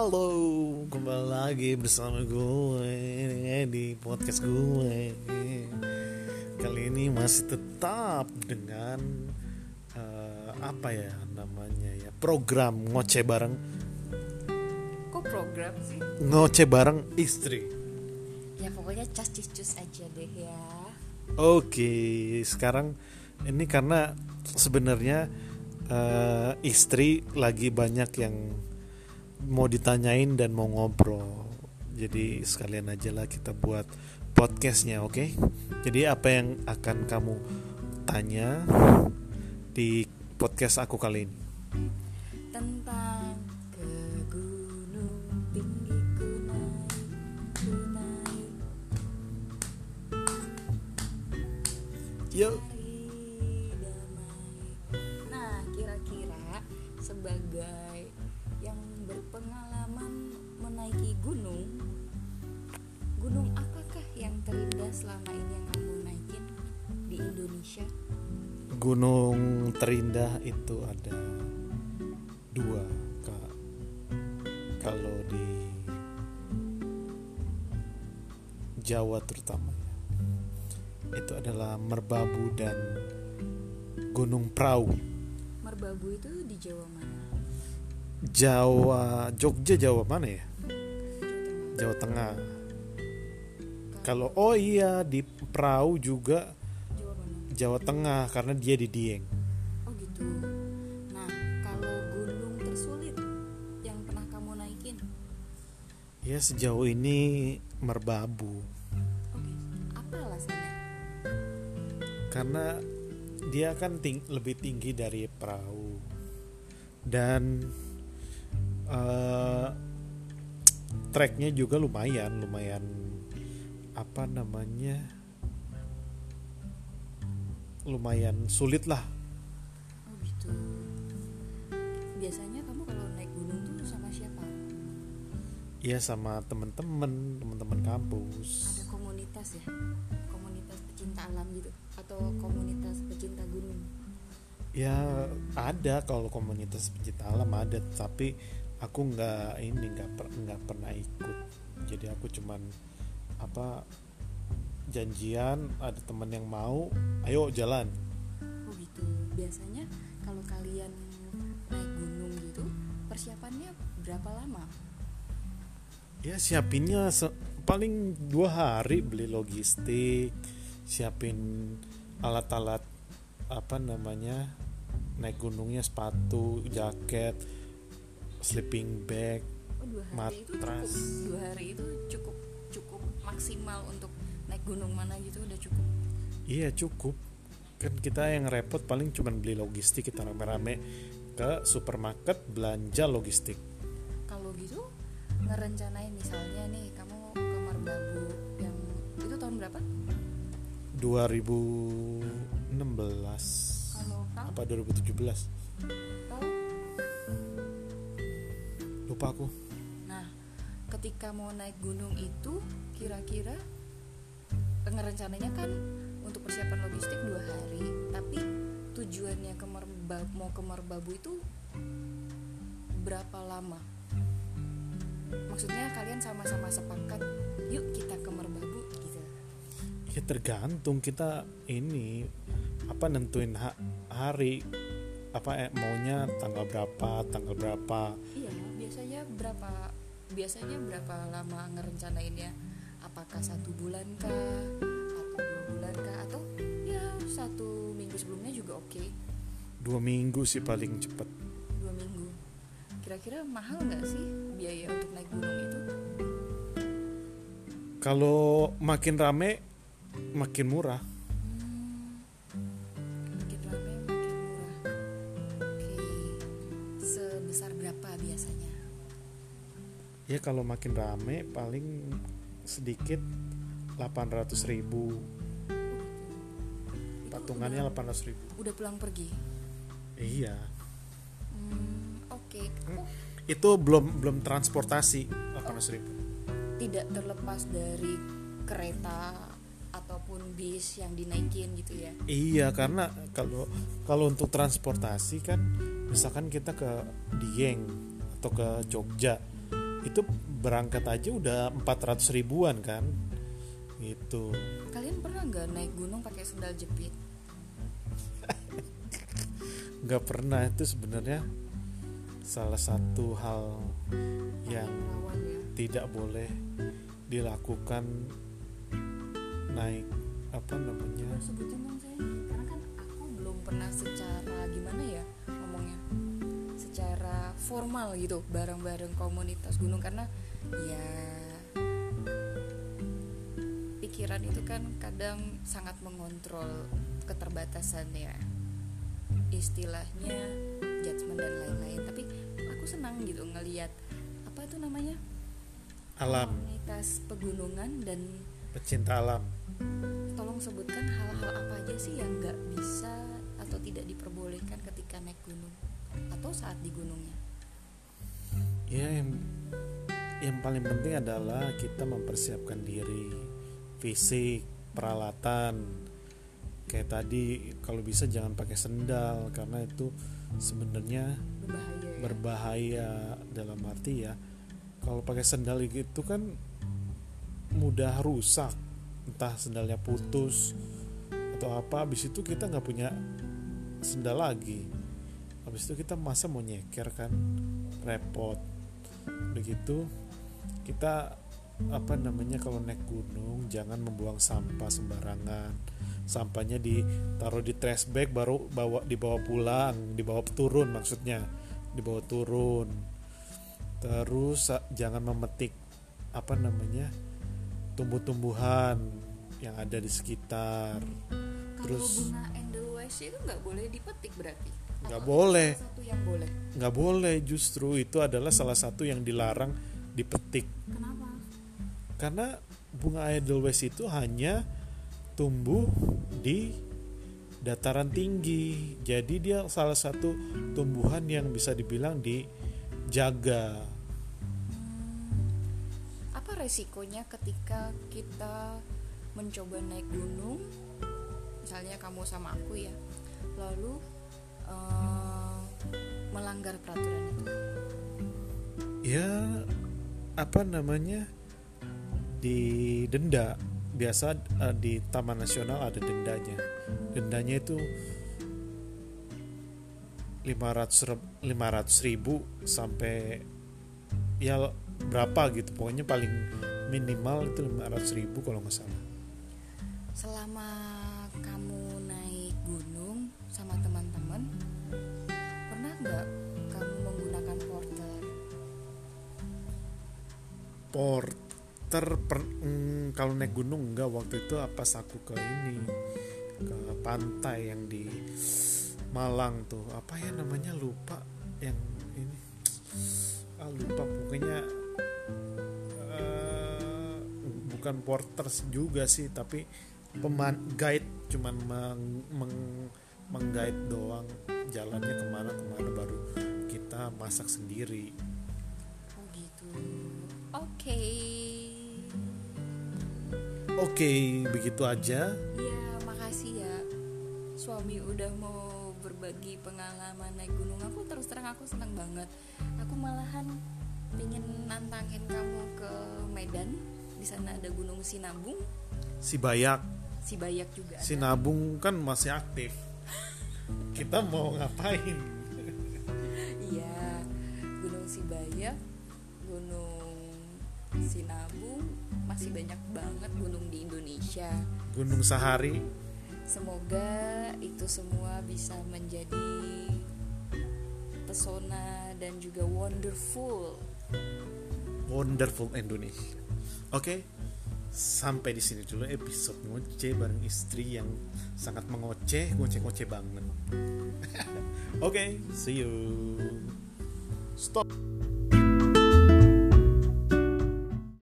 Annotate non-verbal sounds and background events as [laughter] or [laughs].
Halo, kembali lagi bersama gue di podcast gue. Kali ini masih tetap dengan eh, apa ya namanya ya program ngoceh bareng Kok program sih? ngoceh bareng istri. Ya pokoknya cas cus aja deh ya. Oke, sekarang ini karena sebenarnya eh, istri lagi banyak yang mau ditanyain dan mau ngobrol. Jadi sekalian aja lah kita buat podcastnya, oke? Jadi apa yang akan kamu tanya di podcast aku kali ini? Tentang ke gunung tinggi ku naik, ku damai. Nah kira-kira sebagai yang berpengalaman menaiki gunung, gunung apakah yang terindah selama ini yang kamu naikin di Indonesia? Gunung terindah itu ada dua kak. Kalau di Jawa terutama ya, itu adalah Merbabu dan Gunung Prau. Merbabu itu di Jawa mana? Jawa Jogja Jawa mana ya? Jawa Tengah. Kalau oh iya di Prau juga Jawa mana? Jawa Tengah karena dia di Dieng. Oh gitu. Nah, kalau gunung tersulit yang pernah kamu naikin, Ya sejauh ini Merbabu. oke, apa alasannya? karena dia kan ting- lebih tinggi dari perahu dan eh treknya juga lumayan lumayan apa namanya lumayan sulit lah Oh gitu. Biasanya kamu kalau naik gunung tuh sama siapa? ya sama temen-temen temen-temen kampus Ada komunitas ya? Komunitas pecinta alam gitu atau komunitas pecinta gunung? ya ada kalau komunitas pecinta alam ada tapi aku nggak ini nggak per- nggak pernah ikut jadi aku cuman apa janjian ada teman yang mau ayo jalan Oh gitu. Biasanya kalau kalian naik gunung gitu, persiapannya berapa lama? ya siapinnya paling dua hari beli logistik siapin alat-alat apa namanya naik gunungnya sepatu jaket sleeping bag Oh dua hari itu Matras. cukup dua hari itu cukup cukup maksimal untuk naik gunung mana gitu udah cukup? Iya cukup. Kan kita yang repot paling cuman beli logistik kita rame-rame ke supermarket belanja logistik. Kalau gitu ngerencanain misalnya nih kamu ke Merbabu yang itu tahun berapa? 2016 kalau kamu? apa 2017 tahu lupa aku. Nah ketika mau naik gunung itu kira-kira ngerencananya kan untuk persiapan logistik dua hari tapi tujuannya ke Merbabu mau ke Merbabu itu berapa lama? Maksudnya kalian sama-sama sepakat yuk kita ke Merbabu gitu. Ya tergantung kita ini apa nentuin ha- hari apa eh, maunya tanggal berapa tanggal berapa berapa biasanya berapa lama ngerencanainnya apakah satu bulan kah atau dua bulan kah atau ya satu minggu sebelumnya juga oke? Dua minggu sih paling cepet. Dua minggu. Kira-kira mahal nggak sih biaya untuk naik gunung itu? Kalau makin rame makin murah ya kalau makin rame paling sedikit 800.000 ribu. Patungannya udah, 800.000 ribu. Udah pulang pergi? Iya. Hmm, oke. Oh, itu belum belum transportasi 800.000 ribu. Tidak terlepas dari kereta ataupun bis yang dinaikin gitu ya? Iya karena kalau kalau untuk transportasi kan misalkan kita ke Dieng atau ke Jogja itu berangkat aja udah 400 ribuan kan? Itu kalian pernah nggak naik gunung pakai sendal jepit? [laughs] Nggak pernah. Itu sebenarnya salah satu hal yang ya. tidak boleh dilakukan naik apa namanya? Sebutin dong saya karena kan aku belum pernah secara gimana ya ngomongnya secara formal gitu bareng-bareng komunitas gunung. Karena ya pikiran itu kan kadang sangat mengontrol keterbatasan ya istilahnya judgement dan lain-lain. Tapi aku senang gitu ngelihat apa itu namanya? Alam. Komunitas pegunungan dan pecinta alam. tolong sebutkan hal-hal apa aja sih yang nggak bisa atau tidak diperbolehkan ketika naik gunung? Atau saat di gunungnya? Ya yang yang paling penting adalah kita mempersiapkan diri. Fisik peralatan. Kayak tadi kalau bisa jangan pakai sendal karena itu sebenarnya berbahaya ya. berbahaya. Dalam arti ya kalau pakai sendal gitu kan mudah rusak. Entah sendalnya putus atau apa habis itu kita nggak punya sendal lagi. Habis itu kita masa mau nyeker kan repot. Begitu kita apa namanya kalau naik gunung jangan membuang sampah sembarangan. Sampahnya ditaruh di trash bag baru bawa dibawa pulang dibawa turun maksudnya. Dibawa turun. Terus jangan memetik apa namanya tumbuh-tumbuhan yang ada di sekitar. Kalau terus bunga Edelweiss itu nggak boleh dipetik berarti. Nggak boleh. satu yang boleh? Nggak boleh justru itu adalah salah satu yang dilarang dipetik. Kenapa? Karena bunga Edelweiss itu hanya tumbuh di dataran tinggi. Jadi dia salah satu tumbuhan yang bisa dibilang dijaga. Apa resikonya ketika kita mencoba naik gunung misalnya kamu sama aku ya lalu eh, melanggar peraturan itu? Ya apa namanya didenda biasa eh, di Taman Nasional ada dendanya. Dendanya itu 500 500 ribu sampai ya berapa gitu. Pokoknya paling minimal itu 500 ribu kalau nggak salah. Selama porter per- mm, kalau naik gunung enggak waktu itu apa aku ke ini ke pantai yang di Malang tuh. Apa ya namanya? Lupa yang ini. Ah lupa pokoknya eh, bukan porter juga sih tapi peman guide cuman meng, meng- mengguide doang jalannya ke mana ke mana baru kita masak sendiri oke Oke, begitu aja. ya makasih ya suami udah mau berbagi pengalaman naik gunung aku terus terang aku senang banget aku malahan pengen nantangin kamu ke Medan di sana ada gunung Sinabung Si Bayak, Sibayak juga ada. si Nabung kan masih aktif. Kita mau ngapain? Iya, Gunung Sibayak, Gunung Sinabung, masih banyak banget gunung di Indonesia. Gunung Sahari. Semoga itu semua bisa menjadi pesona dan juga wonderful. Wonderful Indonesia. Oke, sampai di sini dulu episode ngoceh bareng istri yang sangat mengoceh, ngoceh-ngoceh banget. [laughs] Oke, see you. Stop.